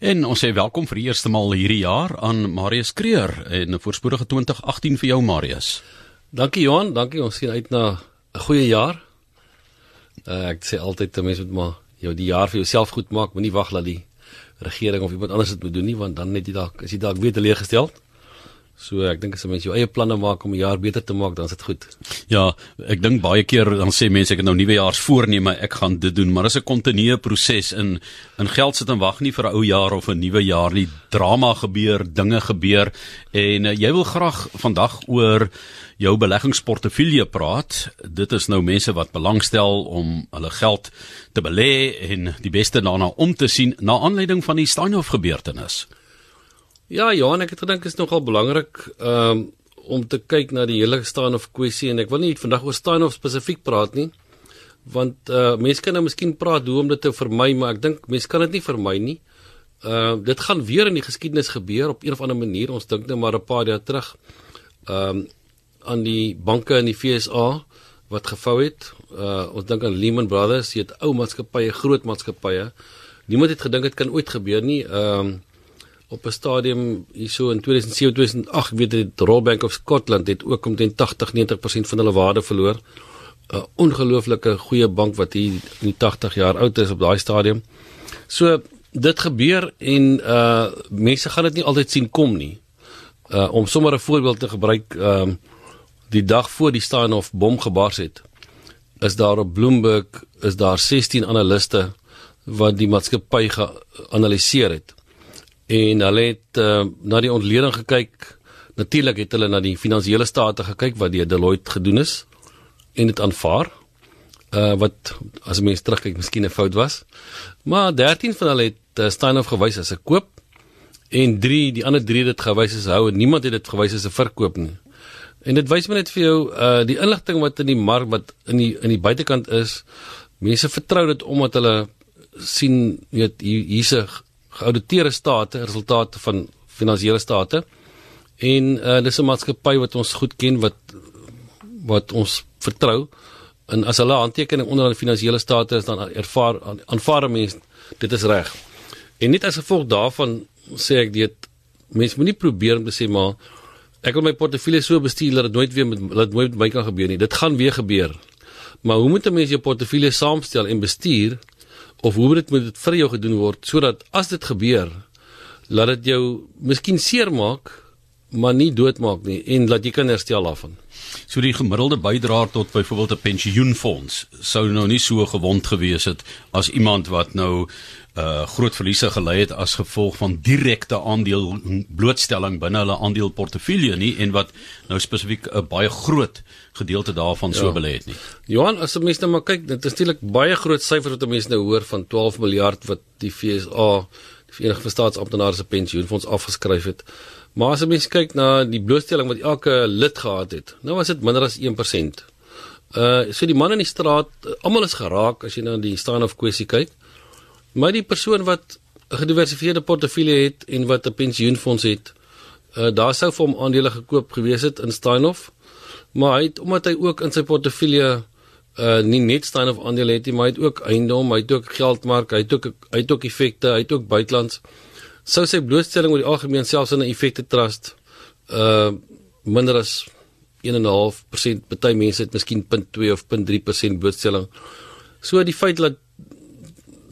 En ons sê welkom vir die eerste maal hierdie jaar aan Marius Kreer en 'n voorspoedige 2018 vir jou Marius. Dankie Johan, dankie. Ons sien uit na 'n goeie jaar. Uh, ek sê altyd te mense moet maar jou die jaar vir jouself goed maak, moenie wag dat die regering of iemand anders dit moet doen nie, want dan net jy dalk is jy dalk weer teleurgesteld. So ek dink as 'n mens jou eie planne maak om 'n jaar beter te maak, dan is dit goed. Ja, ek dink baie keer dan sê mense ek het nou nuwejaarsvoorneme, ek gaan dit doen, maar dit is 'n kontinuë proses in in geld sit en wag nie vir 'n ou jaar of 'n nuwe jaar nie. Drama gebeur, dinge gebeur en uh, jy wil graag vandag oor jou beleggingsportefeulje praat. Dit is nou mense wat belangstel om hulle geld te belê en die beste daarna om te sien na aanleiding van die Steinhoff gebeurtenis. Ja, Johan, ek het gedink is nogal belangrik um, om te kyk na die hele Steinhoff kwessie en ek wil nie vandag oor Steinhoff spesifiek praat nie. Want uh mense kan nou miskien praat hoe om dit te vermy, maar ek dink mense kan dit nie vermy nie. Uh dit gaan weer in die geskiedenis gebeur op een of ander manier. Ons dink nou maar 'n paar jaar terug um aan die banke in die FSA wat gevou het. Uh ons dink aan Lehman Brothers, dit ou maatskappye, groot maatskappye. Niemand het gedink dit kan ooit gebeur nie. Um op 'n stadium hierso in 2007 2008 weet die Royal Bank of Scotland het ook omtrent 80 90% van hulle waarde verloor. 'n Ongelooflike goeie bank wat hier in die 80 jaar oud is op daai stadium. So dit gebeur en uh mense gaan dit nie altyd sien kom nie. Uh om sommer 'n voorbeeld te gebruik, ehm uh, die dag voor die Steinhoff bom gebars het, is daar op Bloomberg is daar 16 analiste wat die maatskappy geanaliseer het en hulle het uh, na die ontleding gekyk. Natuurlik het hulle na die finansiële state gekyk wat deur Deloitte gedoen is en dit aanvaar. Uh wat as mense terugkyk miskien 'n fout was. Maar 13 van hulle het uh, Steinhoff gewys as 'n koop en 3 die ander 3 het dit gewys as hou en niemand het dit gewys as 'n verkoop nie. En dit wys my net vir jou uh die inligting wat in die mark wat in die in die buitekant is, mense vertrou dit omdat hulle sien weet hier's 'n geauditeerde state, resultate van finansiële state. En uh dis 'n maatskappy wat ons goed ken wat wat ons vertrou. En as hulle handtekening onder aan die finansiële state is dan ervaar aanvaar mense dit is reg. En net as gevolg daarvan sê ek dit mense moenie probeer om te sê maar ek wil my portefeulje so bestuur dat dit nooit weer met dat nooit met my kan gebeur nie. Dit gaan weer gebeur. Maar hoe moet 'n mens jou portefeulje saamstel en bestuur of hoe dit moet dit vir jou gedoen word sodat as dit gebeur laat dit jou miskien seermaak maar nie doodmaak nie en laat jy kan herstel daarvan. So die gemiddelde bydraer tot byvoorbeeld 'n pensioenfonds sou nou nie so gewond gewees het as iemand wat nou uh groot verliese gely het as gevolg van direkte aandeel blootstelling binne hulle aandeleportefeulje nie en wat nou spesifiek 'n baie groot gedeelte daarvan so ja. belê het nie. Johan, as jy mens nou maar kyk, dit is natuurlik baie groot syfer wat mense nou hoor van 12 miljard wat die FSA, die Verenigde Staatsamptenare se pensioenfonds afgeskryf het. Maar as jy mens kyk na die blootstelling wat elke lid gehad het, nou was dit minder as 1%. Uh so die man in die straat, almal is geraak as jy nou die staan of kwessie kyk. Maar die persoon wat 'n gediversifieerde portefeulje het en wat 'n pensioenfonds het, uh, daar sou vir hom aandele gekoop gewees het in Steinhoff. Maar hy het omdat hy ook in sy portefeulje uh nie net Steinhoff aandele het nie, maar het ook eiendom, hy het ook geldmark, hy het ook hy het ook effekte, hy het ook buitelands. Sou sy blootstelling oor die algemeen selfs in 'n effekte trust uh minder as 1.5%, party mense het miskien 0.2 of 0.3% blootstelling. So die feit dat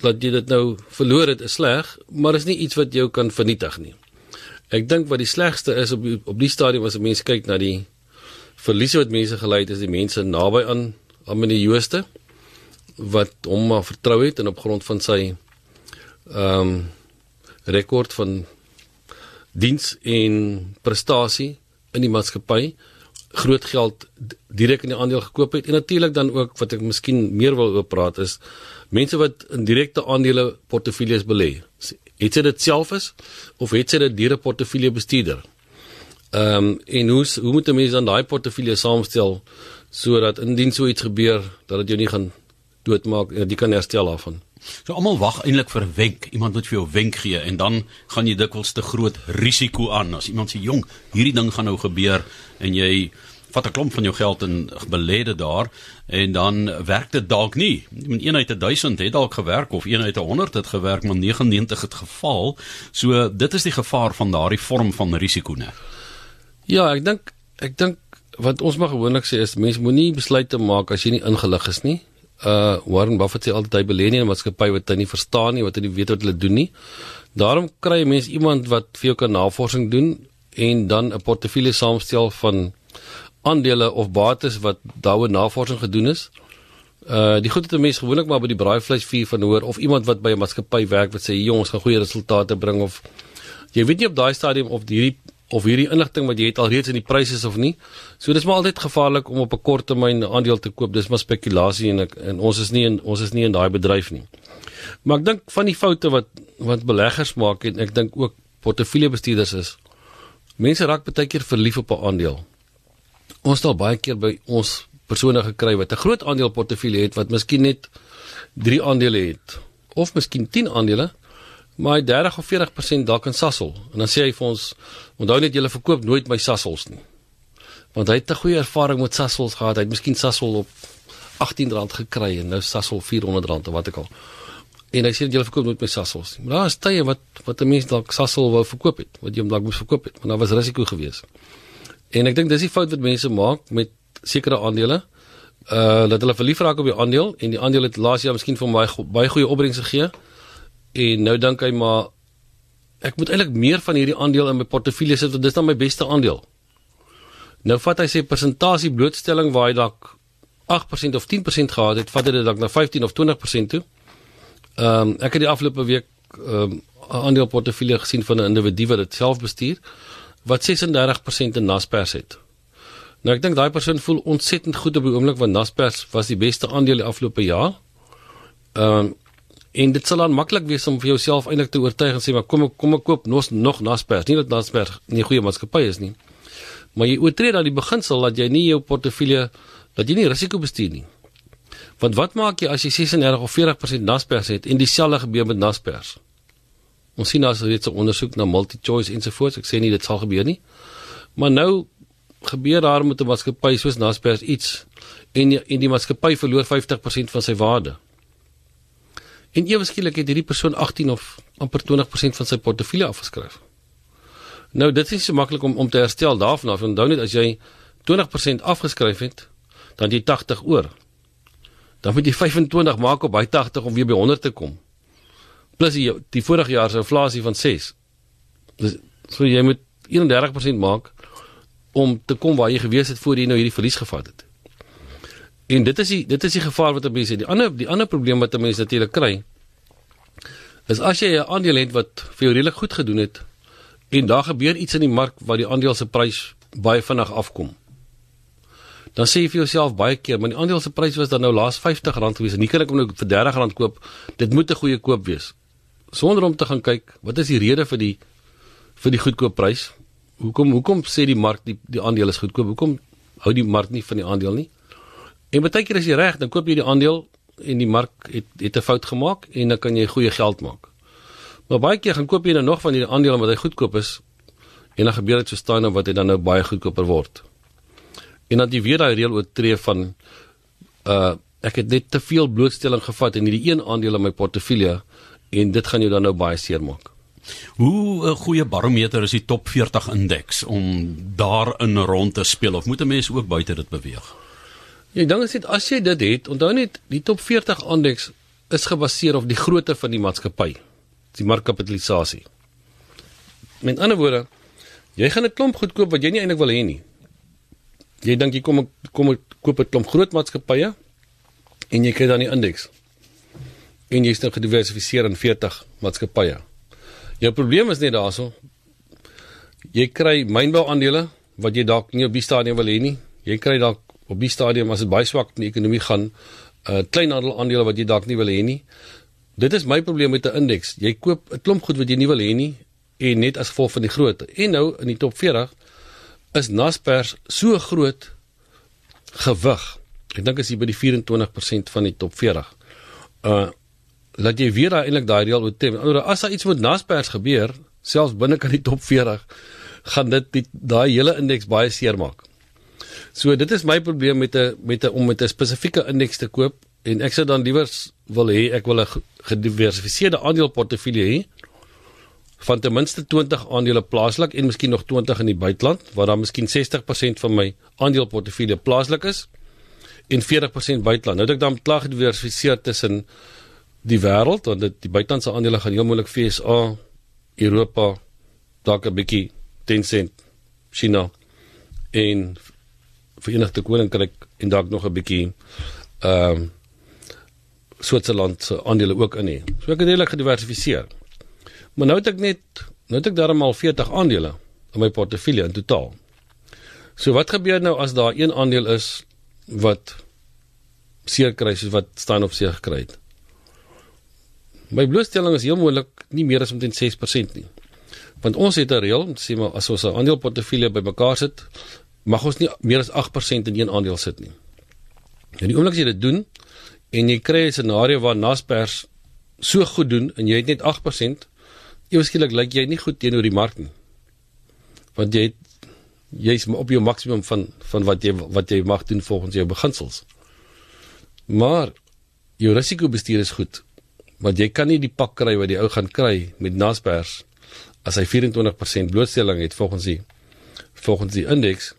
dat jy dit nou verloor het is sleg, maar is nie iets wat jou kan vernietig nie. Ek dink wat die slegste is op die, op die stadium as 'n mens kyk na die verliese wat mense gely het is die mense naby aan aan meneer Jooste wat hom maar vertrou het en op grond van sy ehm um, rekord van diens en prestasie in die maatskappy groot geld direk in die aandeel gekoop het en natuurlik dan ook wat ek miskien meer wil oor praat is mense wat in direkte aandele portefeuilles belê. Het sy dit self is of het sy dit deur 'n portefeulje bestuurder? Ehm um, en hoe hoe moet 'n mens dan daai portefeulje saamstel sodat indien so iets gebeur dat dit jou nie gaan doodmaak en jy kan herstel daarvan? So almal wag eintlik vir 'n wenk. Iemand moet vir jou wenk gee en dan gaan jy dikwels te groot risiko aan as iemand sê jong, hierdie ding gaan nou gebeur en jy vat 'n klomp van jou geld en belê dit daar en dan werk dit dalk nie. Met een uit 1000 het dalk gewerk of een uit 100 het gewerk, maar 99 het geval. So dit is die gevaar van daardie vorm van risiko, né? Ja, ek dink ek dink wat ons maar gewoonlik sê is mense moenie besluite maak as jy nie ingelig is nie. Uh Warren Buffett sê altyd hy belê nie in 'n maatskappy wat hy nie verstaan nie, wat hy nie weet wat hulle doen nie. Daarom kry mense iemand wat vir jou kan navorsing doen en dan 'n portefeulje saamstel van aandele of bates wat daaroor navorsing gedoen is. Uh die goeie mense gewoonlik maar by die braaivleisvuur van hoor of iemand wat by 'n maatskappy werk wat sê jongens gaan goeie resultate bring of jy weet nie op daai stadium of hierdie of hierdie inligting wat jy het alreeds in die pryse is of nie. So dis maar altyd gevaarlik om op 'n kort termyn aandeel te koop. Dis maar spekulasie en ek, en ons is nie in ons is nie in daai bedryf nie. Maar ek dink van die foute wat wat beleggers maak en ek dink ook portefeuljebestuurders is mense raak baie keer verlief op 'n aandeel. Ons het al baie keer by ons persone gekry wat 'n groot aandeleportefeulje het wat miskien net 3 aandele het of miskien 10 aandele maar hy 30 of 40% dalk in Sasol en dan sê hy vir ons onthou net julle verkoop nooit my Sasols nie want hy het 'n goeie ervaring met Sasols gehad hy het miskien Sasol op R18 gekry en nou Sasol R400 of wat ek al en hy sê jy verkoop nooit my Sasols nie. Maar daar is tye wat wat 'n mens dalk Sasol wou verkoop het, wat jy hom dalk moes verkoop het, maar daar was risiko geweest. En ek dink dis die fout wat mense maak met sekere aandele. Uh dat hulle verlief raak op die aandeel en die aandeel het laas jaar miskien vir my baie goeie opbrengs gegee. En nou dink hy maar ek moet eintlik meer van hierdie aandeel in my portefeulje sit want dis dan my beste aandeel. Nou vat hy sy persentasie blootstelling waar hy dalk 8% of 10% gehad het, vat hy dit dalk na 15 of 20% toe. Ehm um, ek het die afgelope week ehm um, 'n aandeleportefeulje gesien van 'n individu wat dit self bestuur wat 36% in Naspers het. Nou ek dink daai persoon voel ontsettend goed op die oomblik want Naspers was die beste aandeel die afgelope jaar. Ehm um, en dit sal dan maklik wees om vir jouself eintlik te oortuig en sê maar kom ek kom ek koop nog nog Naspers. Nie dat Naspers nie 'n goeie maatskappy is nie. Maar jy oortree dan die beginsel dat jy nie jou portefeulje dat jy nie risiko bestuur nie. Want wat maak jy as jy 36 of 40% Naspers het en dieselfde gebeur met Naspers? Ons sien as reeds 'n ondersoek na multi-choice ensovoorts. Ek sê nie dit sal gebeur nie. Maar nou gebeur daar met 'n maatskappy soos Naspers iets en die, en die maatskappy verloor 50% van sy waarde. En ewe skielik het hierdie persoon 18 of amper 20% van sy portefeulje afgeskryf. Nou dit is nie so maklik om om te herstel daarvan af. Onthou net as jy 20% afgeskryf het, dan jy 80 oor dan moet jy 25 maak op by 80 om weer by 100 te kom. Plus die, die vorige jaar se inflasie van 6. Dus so jy moet 31% maak om te kom waar jy gewees het voor jy nou hierdie verlies gevat het. En dit is die dit is die gevaar wat mense die ander die ander probleem wat mense natuurlik kry is as jy 'n aandeel het wat vir jou redelik goed gedoen het en daar gebeur iets in die mark waar die aandeel se prys baie vinnig afkom dan sê jy vir jouself baie keer, maar die aandeel se prys was dan nou laas R50 gewees en nie kan ek hom nou vir R30 koop. Dit moet 'n goeie koop wees. Sonder om te gaan kyk, wat is die rede vir die vir die goedkoop prys? Hoekom hoekom sê die mark die die aandeel is goedkoop? Hoekom hou die mark nie van die aandeel nie? En baie keer as jy reg, dan koop jy die aandeel en die mark het het 'n fout gemaak en dan kan jy goeie geld maak. Maar baie keer gaan koop jy dan nog van hierdie aandele wat hy goedkoop is en dan gebeur dit so staan nou wat hy dan nou baie goedkoper word en dat jy weer daai reël oortree van uh ek het net te veel blootstelling gevat in hierdie een aandeel in my portefeulje en dit gaan jou dan nou baie seermaak. Hoe 'n uh, goeie barometer is die top 40 indeks om daarin rond te speel of moet 'n mens ook buite dit beweeg? Ja, dan is dit as jy dit het, onthou net die top 40 indeks is gebaseer op die grootte van die maatskappy, die markkapitalisasie. Met ander woorde, jy gaan 'n klomp goedkoop wat jy nie eintlik wil hê nie. Jy dink jy kom kom koop 'n klomp groot maatskappye en jy kry dan die indeks. En jy's nou gediversifiseer in 40 maatskappye. Jou probleem is net daarso. Jy kry mynbou aandele wat jy dalk nie op die stadium wil hê nie. Jy kry dalk op die stadium as dit baie swak in die ekonomie gaan, uh, kleinhandel aandele wat jy dalk nie wil hê nie. Dit is my probleem met 'n indeks. Jy koop 'n klomp goed wat jy nie wil hê nie en net as gevolg van die grootte. En nou in die top 40 is Naspers so groot gewig. Ek dink as jy by die 24% van die top 40. Uh laat jy weer daai eintlik daai reël oortref. Anders as daar iets met Naspers gebeur, selfs binne kan die top 40, gaan dit die daai hele indeks baie seer maak. So dit is my probleem met 'n met 'n om met 'n spesifieke indeks te koop en ek sou dan liewer wil hê ek wil 'n gediversifiseerde aandeleportefeulje hê van ten minste 20 aandele plaaslik en miskien nog 20 in die buiteland waar dan miskien 60% van my aandeleportefeulje plaaslik is en 40% buiteland. Nou het ek dan klaar gediversifiseer tussen die wêreld want dit die buitelandse aandele gaan heel moontlik FSA, Europa, dalk 'n bietjie Tencent, China en Verenigde Koninkryk en dalk nog 'n bietjie ehm um, Switserland se aandele ook in hê. So ek het redelik gediversifiseer. Maar nou het ek net nou het ek darmal 40 aandele in my portefeulje in totaal. So wat gebeur nou as daar een aandeel is wat seer kry soos wat staan op seer gekry het? My blootstelling is heel moontlik nie meer as omtrent 6% nie. Want ons het 'n reël, sê maar as ons 'n aandeleportefeulje bymekaar sit, mag ons nie meer as 8% in een aandeel sit nie. En die oomblik as jy dit doen en jy kry 'n scenario waar Naspers so goed doen en jy het net 8%, eweskielik lyk jy nie goed teenoor die mark nie. Want jy jy's op jou maksimum van van wat jy wat jy mag doen volgens jou beginsels. Maar jou risikobestuur is goed want jy kan nie die pak kry wat die ou gaan kry met Naspers as hy 24% blootstelling het volgens die volgens die indeks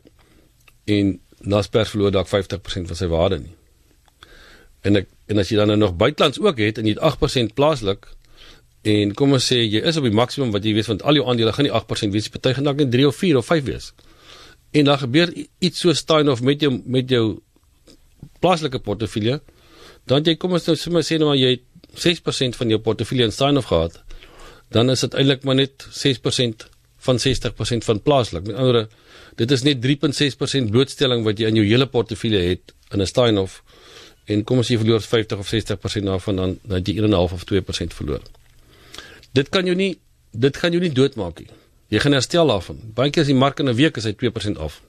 en Naspers verloor dalk 50% van sy waarde nie. En ek en as jy dan nou nog buitelands ook het en jy het 8% plaaslik en kom ons sê jy is op die maksimum wat jy weet want al jou aandele gaan nie 8% wees, party gaan dalk net 3 of 4 of 5 wees. En dan gebeur iets so staan of met jou met jou plaaslike portefeulje, dan jy kom ons nou sommer sê nou jy het 6% van jou portefeulje in Steinof gehad, dan is dit eintlik maar net 6% van 60% van plaaslik. Met ander woorde, dit is net 3.6% blootstelling wat jy in jou hele portefeulje het in 'n Steinof en kom as jy verloor 50 of 60% daarvan dan dan jy 1.5 of 2% verloor. Dit kan jou nie dit gaan jou nie doodmaak nie. Jy gaan herstel daarvan. Baie keer as die mark in 'n week is hy 2% af.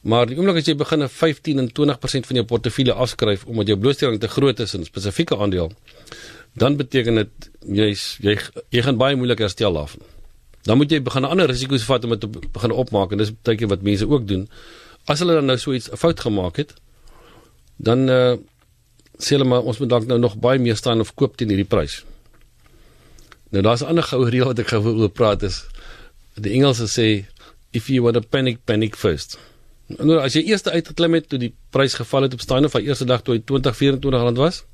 Maar die oomblik as jy begin 'n 15 en 20% van jou portefeulje afskryf omdat jou blootstelling te groot is in 'n spesifieke aandeel, dan beteken dit jy's jy jy gaan baie moeilik herstel daarvan. Dan moet jy begin ander risiko's vat om dit te begin opmaak en dis baie keer wat mense ook doen. As hulle dan nou so iets fout gemaak het, dan uh sê hulle maar ons moet dalk nou nog baie meer staan of koop teen hierdie prys. Nou daar's 'n ander goue reël wat ek gou wil praat is die Engelse sê if you want to panic panic first. Nou as jy eers uitgeklim het toe die prys geval het op staan of van eerste dag toe hy 2024 rand was.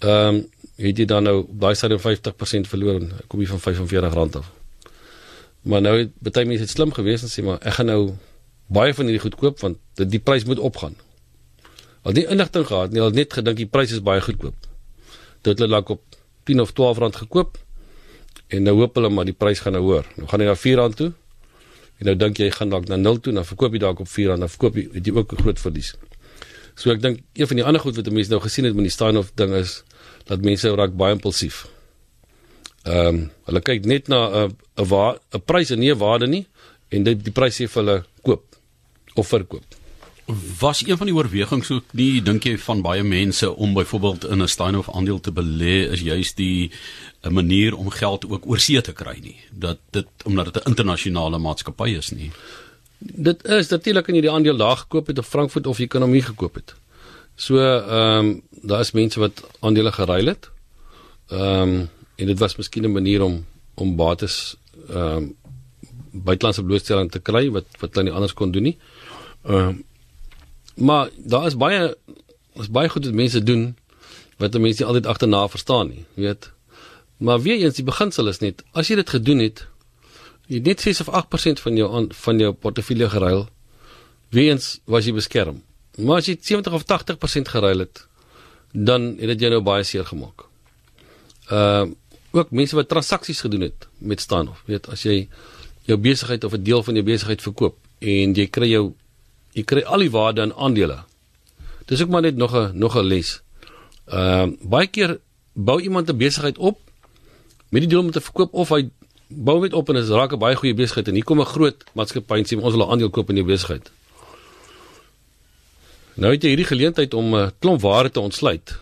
Ehm um, het jy dan nou daai sy 50% verloor en kom jy van 45 rand af. Maar nou het baie mense het slim gewees en sê maar ek gaan nou baie van hierdie goed koop want die, die prys moet opgaan. Al die inligting gehad, nie al net gedink die prys is baie goedkoop. Dit het dalk op 10 of 12 rand gekoop en nou hoop hulle maar die prys gaan nou hoër. Nou gaan hy na 4 rand toe En nou dink jy gaan dalk na 0 toe, dan verkoop jy dalk op 4 en dan verkoop jy het jy ook 'n groot verlies. So ek dink een van die ander goed wat mense nou gesien het met die Steinhoff ding is dat mense raak baie impulsief. Ehm um, hulle kyk net na 'n 'n 'n prys en nie 'n waarde nie en dit die prys sê vir hulle koop of verkoop. Was een van die oorwegings ook nie dink jy van baie mense om byvoorbeeld in 'n Steinhoff aandeel te belê is juis die 'n manier om geld ook oorsee te kry nie? Dat dit omdat dit 'n internasionale maatskappy is nie. Dit is natuurlik kan jy die aandeel daar gekoop het op Frankfurt of jy kan hom hier gekoop het. So ehm um, daar is mense wat aandele geruil het. Ehm um, en dit was miskien 'n manier om om bates ehm um, buitelandse blootstelling te kry wat wat hulle nie anders kon doen nie ehm um, Maar daar is baie is baie goed wat mense doen wat mense nie altyd agterna verstaan nie, weet. Maar weer eens die beginsel is net as jy dit gedoen het, jy net 6 of 8% van jou aan, van jou portefeulje geruil, weer eens was jy beskerm. Maar as jy 70 of 80% geruil het, dan het dit jou nou baie seer gemaak. Ehm uh, ook mense wat transaksies gedoen het met Stanhof, weet as jy jou besigheid of 'n deel van jou besigheid verkoop en jy kry jou jy kry al die waarde in aandele. Dis ook maar net nog 'n nog 'n les. Ehm uh, baie keer bou iemand 'n besigheid op met die doel om te verkoop of hy bou net op en dit raak 'n baie goeie besigheid en hier kom 'n groot maatskappy en sê ons wil 'n aandeel koop in die besigheid. Nou het jy hierdie geleentheid om 'n klomp waarde te ontsluit.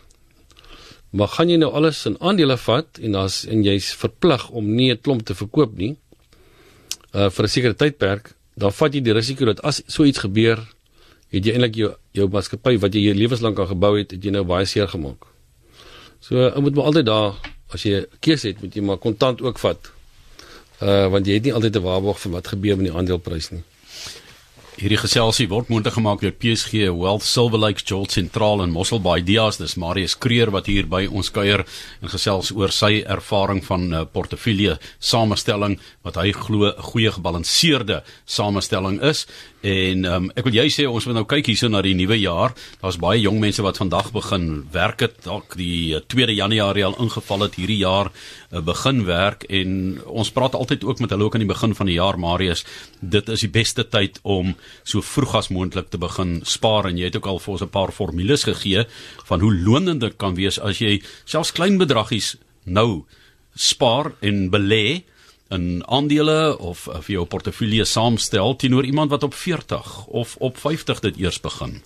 Maar gaan jy nou alles in aandele vat en as en jy's verplig om nie 'n klomp te verkoop nie uh vir 'n sekere tydperk dan vat jy die risiko dat as so iets gebeur, het jy eintlik jou jou maatskappy wat jy jou lewenslank aan gebou het, het jy nou baie seer gemaak. So ou moet maar altyd daar as jy 'n keuse het, moet jy maar kontant ook vat. Uh want jy het nie altyd 'n waarborg vir wat gebeur met die aandeleprys nie. Hierdie geselsie word moontlik gemaak deur PSG Wealth Silver Lakes Joel Sentraal in Mosselbaai Dias. Dis Marius Kreer wat hier by ons kuier en gesels oor sy ervaring van uh, portefeulje samestelling wat hy glo 'n goeie gebalanseerde samestelling is. En um, ek wil jy sê ons moet nou kyk hierso na die nuwe jaar. Daar's baie jong mense wat vandag begin werk het. Dalk die 2de Januarie al ingeval het hierdie jaar uh, begin werk en ons praat altyd ook met hulle ook aan die begin van die jaar Marius. Dit is die beste tyd om so vroeg as moontlik te begin spaar en jy het ook al vir ons 'n paar formules gegee van hoe lonend dit kan wees as jy selfs klein bedragies nou spaar en belê in aandele of of jou portefeulje saamstel teenoor iemand wat op 40 of op 50 dit eers begin.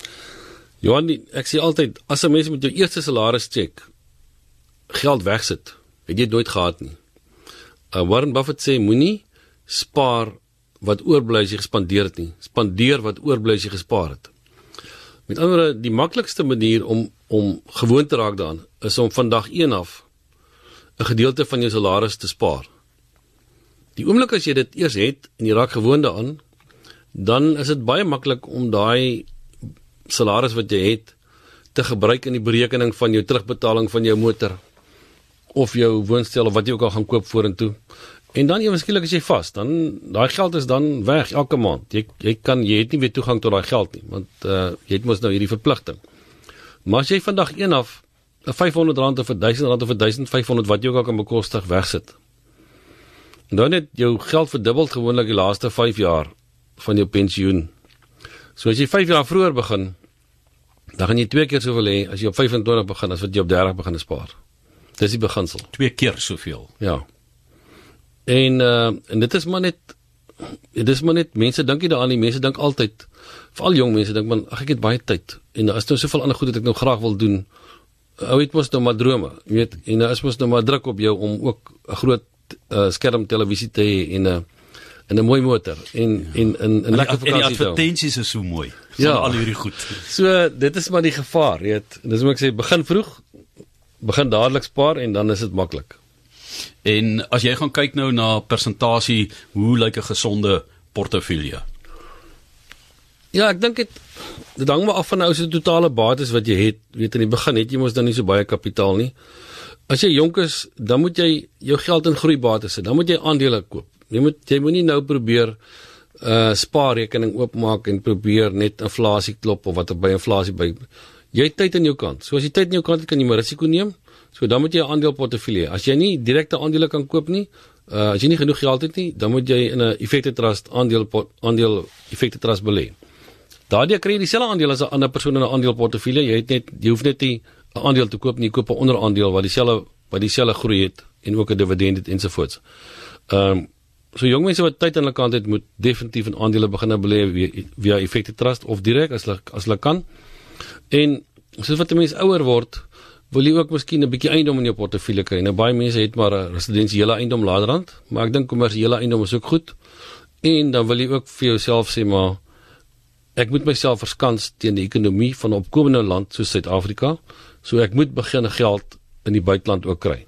Johan, ek sê altyd as 'n mens met jou eerste salaris check geld wegsit, het jy nooit gehad nie. Uh, Warren Buffett sê moenie spaar wat oorbly as jy gespandeer het nie. Spandeer wat oorbly as jy gespaar het. Met ander woorde, die maklikste manier om om gewoon te raak daaraan is om vandag 1 af 'n gedeelte van jou salaris te spaar. Die oomblik as jy dit eers het en jy raak gewoond daaraan, dan is dit baie maklik om daai salaris wat jy het te gebruik in die berekening van jou terugbetaling van jou motor of jou woonstel of wat jy ook al gaan koop vorentoe. En dan ewe skielik as jy vas, dan daai geld is dan weg elke maand. Jy jy kan jy het nie weer toegang tot daai geld nie, want uh jy het mos nou hierdie verpligting. Maar as jy vandag een af 'n R500 of 'n R1000 of 'n 1500 wat jy ook al kan bekostig wegsit, Dan het jou geld verdubbel gewoonlik die laaste 5 jaar van jou pensioen. So as jy 5 jaar vroeër begin, dan gaan jy twee keer soveel hê as jy op 25 begin as wat jy op 30 begin spaar. Dis die beginsel. Twee keer soveel. Ja. En uh en dit is maar net dit is maar net mense dink nie daaraan nie. Mense dink altyd veral jong mense dink man, ag ek het baie tyd en daar is nou soveel ander goed wat ek nou graag wil doen. Ou het mos nou maar drome, jy weet, en daar is mos nou maar druk op jou om ook 'n groot uh, skerm televisie te hê en 'n uh, en 'n mooi motor en ja. en in 'n lekker vakansie. Die advertensies is so mooi. Ja, al hierdie goed. So dit is maar die gevaar, jy weet. Dis moet ek sê begin vroeg, begin dadelik spaar en dan is dit maklik. En as jy gaan kyk nou na persentasie, hoe lyk 'n gesonde portefeulje? Ja, ek dink dit dit hang maar af van nou se totale bates wat jy het. Weet in die begin het jy mos dan nie so baie kapitaal nie. As jy jonk is, dan moet jy jou geld in groeibates sit. Dan moet jy aandele koop. Jy moet jy moenie nou probeer 'n uh, spaarrekening oopmaak en probeer net inflasie klop of wat er by inflasie by. Jy het tyd aan jou kant. So as jy tyd aan jou kant het, kan jy maar risiko neem. So dan moet jy 'n aandeleportefeulje. As jy nie direkte aandele kan koop nie, uh, as jy nie genoeg geld het nie, dan moet jy in 'n effekte trust aandeel aandeel effekte trust belê. Daardie kry jy dieselfde aandeel as 'n ander persoon in 'n aandeleportefeulje. Jy het net jy hoef net nie 'n aandeel te koop nie, koop 'n onderaandeel wat dieselfde wat dieselfde groei het en ook 'n dividend het ensovoorts. Ehm um, so jong mense wat tyd aan hulle kant het, moet definitief in aandele begin belê via, via effekte trust of direk as hulle as hulle kan. En soos wat 'n mens ouer word, wil jy ook miskien 'n bietjie eiendom in jou portefeulje kry. Nou baie mense het maar 'n residensiële eiendom laterand, maar ek dink kommersiële eiendom is ook goed. En dan wil jy ook vir jouself sê maar ek moet myself verskans teen die ekonomie van 'n opkomende land soos Suid-Afrika. So ek moet begin geld in die buiteland ook kry.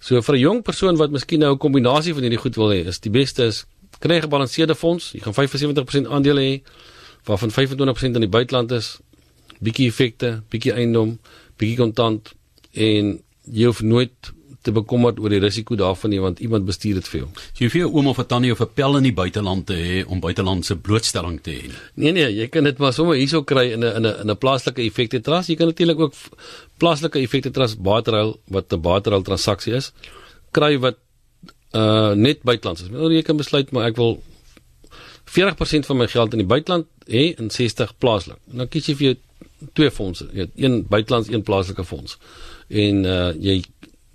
So vir 'n jong persoon wat miskien nou 'n kombinasie van hierdie goed wil hê, is die beste is kry 'n gebalanseerde fonds. Jy gaan 75% aandele hê waarvan 25% in die buiteland is. Bietjie effekte, bietjie eiendom, bietjie kontant en jy hoef nooit te bekommerd oor die risiko daarvan nie want iemand bestuur dit vir jou. So jy vir jou ouma of tannie of 'n pel in die buiteland te hê om buitelandse blootstelling te hê. Nee nee, jy kan dit maar sommer hierso kry in 'n in 'n in 'n plaaslike effekte trust. Jy kan natuurlik ook plaaslike effekte trust barterruil wat 'n barterruil transaksie is kry wat uh net buitelands is. Nou jy kan besluit maar ek wil 40% van my geld in die buiteland hê en 60 plaaslik. Dan kies jy vir jou twee fondse, een buitelands, een plaaslike fonds. En uh jy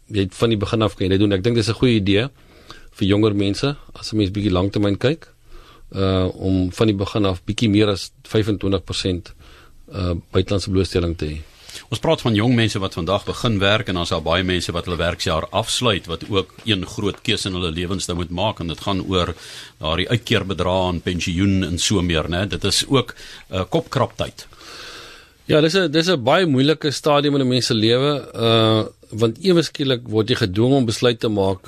jy van die begin af kan jy doen. Ek dink dis 'n goeie idee vir jonger mense as 'n mens bietjie lanktermyn kyk. Uh om van die begin af bietjie meer as 25% uh buitelandse blootstelling te hê. Ons praat van jong mense wat vandag begin werk en dan's daar baie mense wat hulle werksjaar afsluit wat ook een groot keuse in hulle lewens nou moet maak en dit gaan oor daardie uitkeerbedrae en pensioen en so meer, né? Dit is ook 'n uh, kopkraptyd. Ja, dis 'n dis 'n baie moeilike stadium in 'n mens se lewe, uh want ewe skielik word jy gedwing om besluit te maak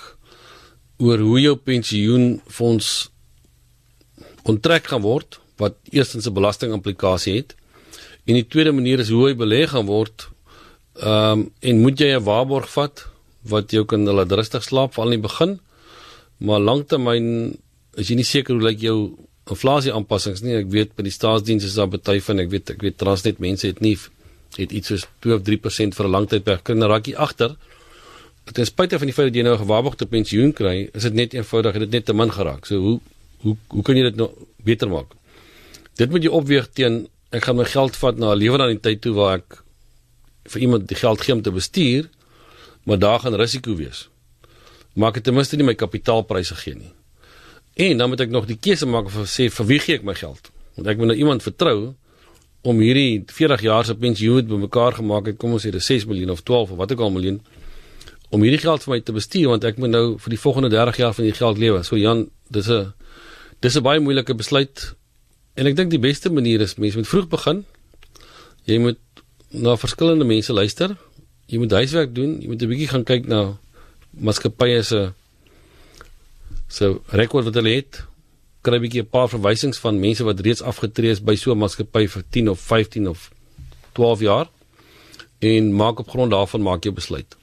oor hoe jou pensioenfonds onttrek gaan word wat eerstens 'n belastingimplikasie het en die tweede manier is hoe hy belê gaan word. Ehm um, en moet jy 'n waarborg vat wat jou kan laat rustig slaap veral in die begin. Maar lanktermyn is jy nie seker hoe lyk jou inflasie aanpassings nie. Ek weet by die staatsdiens is daar baie van ek weet ek weet Transnet mense het nie het iets soos 2 of 3% vir 'n langtydperk kan raak jy agter. Ten spyte van die feit dat jy nou 'n gewaarborgde pensioen kry, is dit net eenvoudig dit net te min geraak. So hoe hoe hoe kan jy dit nou beter maak? Dit moet jy opweeg teen ek gaan my geld vat na 'n lewer aan die tyd toe waar ek vir iemand die geld gee om te bestuur, maar daar gaan risiko wees. Maak dit ten minste nie my kapitaalpryse gee nie. En dan moet ek nog die keuse maak of sê vir wie gee ek my geld? Want ek moet nou iemand vertrou om hierdie 40 jaar se pensioen bymekaar gemaak het, kom ons sê dis 6 miljoen of 12 of wat ook al miljoen om hierdie geld vir my te bestuur want ek moet nou vir die volgende 30 jaar van die geld lewe. So Jan, dis 'n dis 'n baie moeilike besluit En ek dink die beste manier is mense moet vroeg begin. Jy moet na verskillende mense luister. Jy moet huiswerk doen. Jy moet 'n bietjie gaan kyk na maatskappye se se rekord wat hulle het. Kry 'n bietjie 'n paar verwysings van mense wat reeds afgetree is by so 'n maatskappy vir 10 of 15 of 12 jaar en maak op grond daarvan maak jy besluit.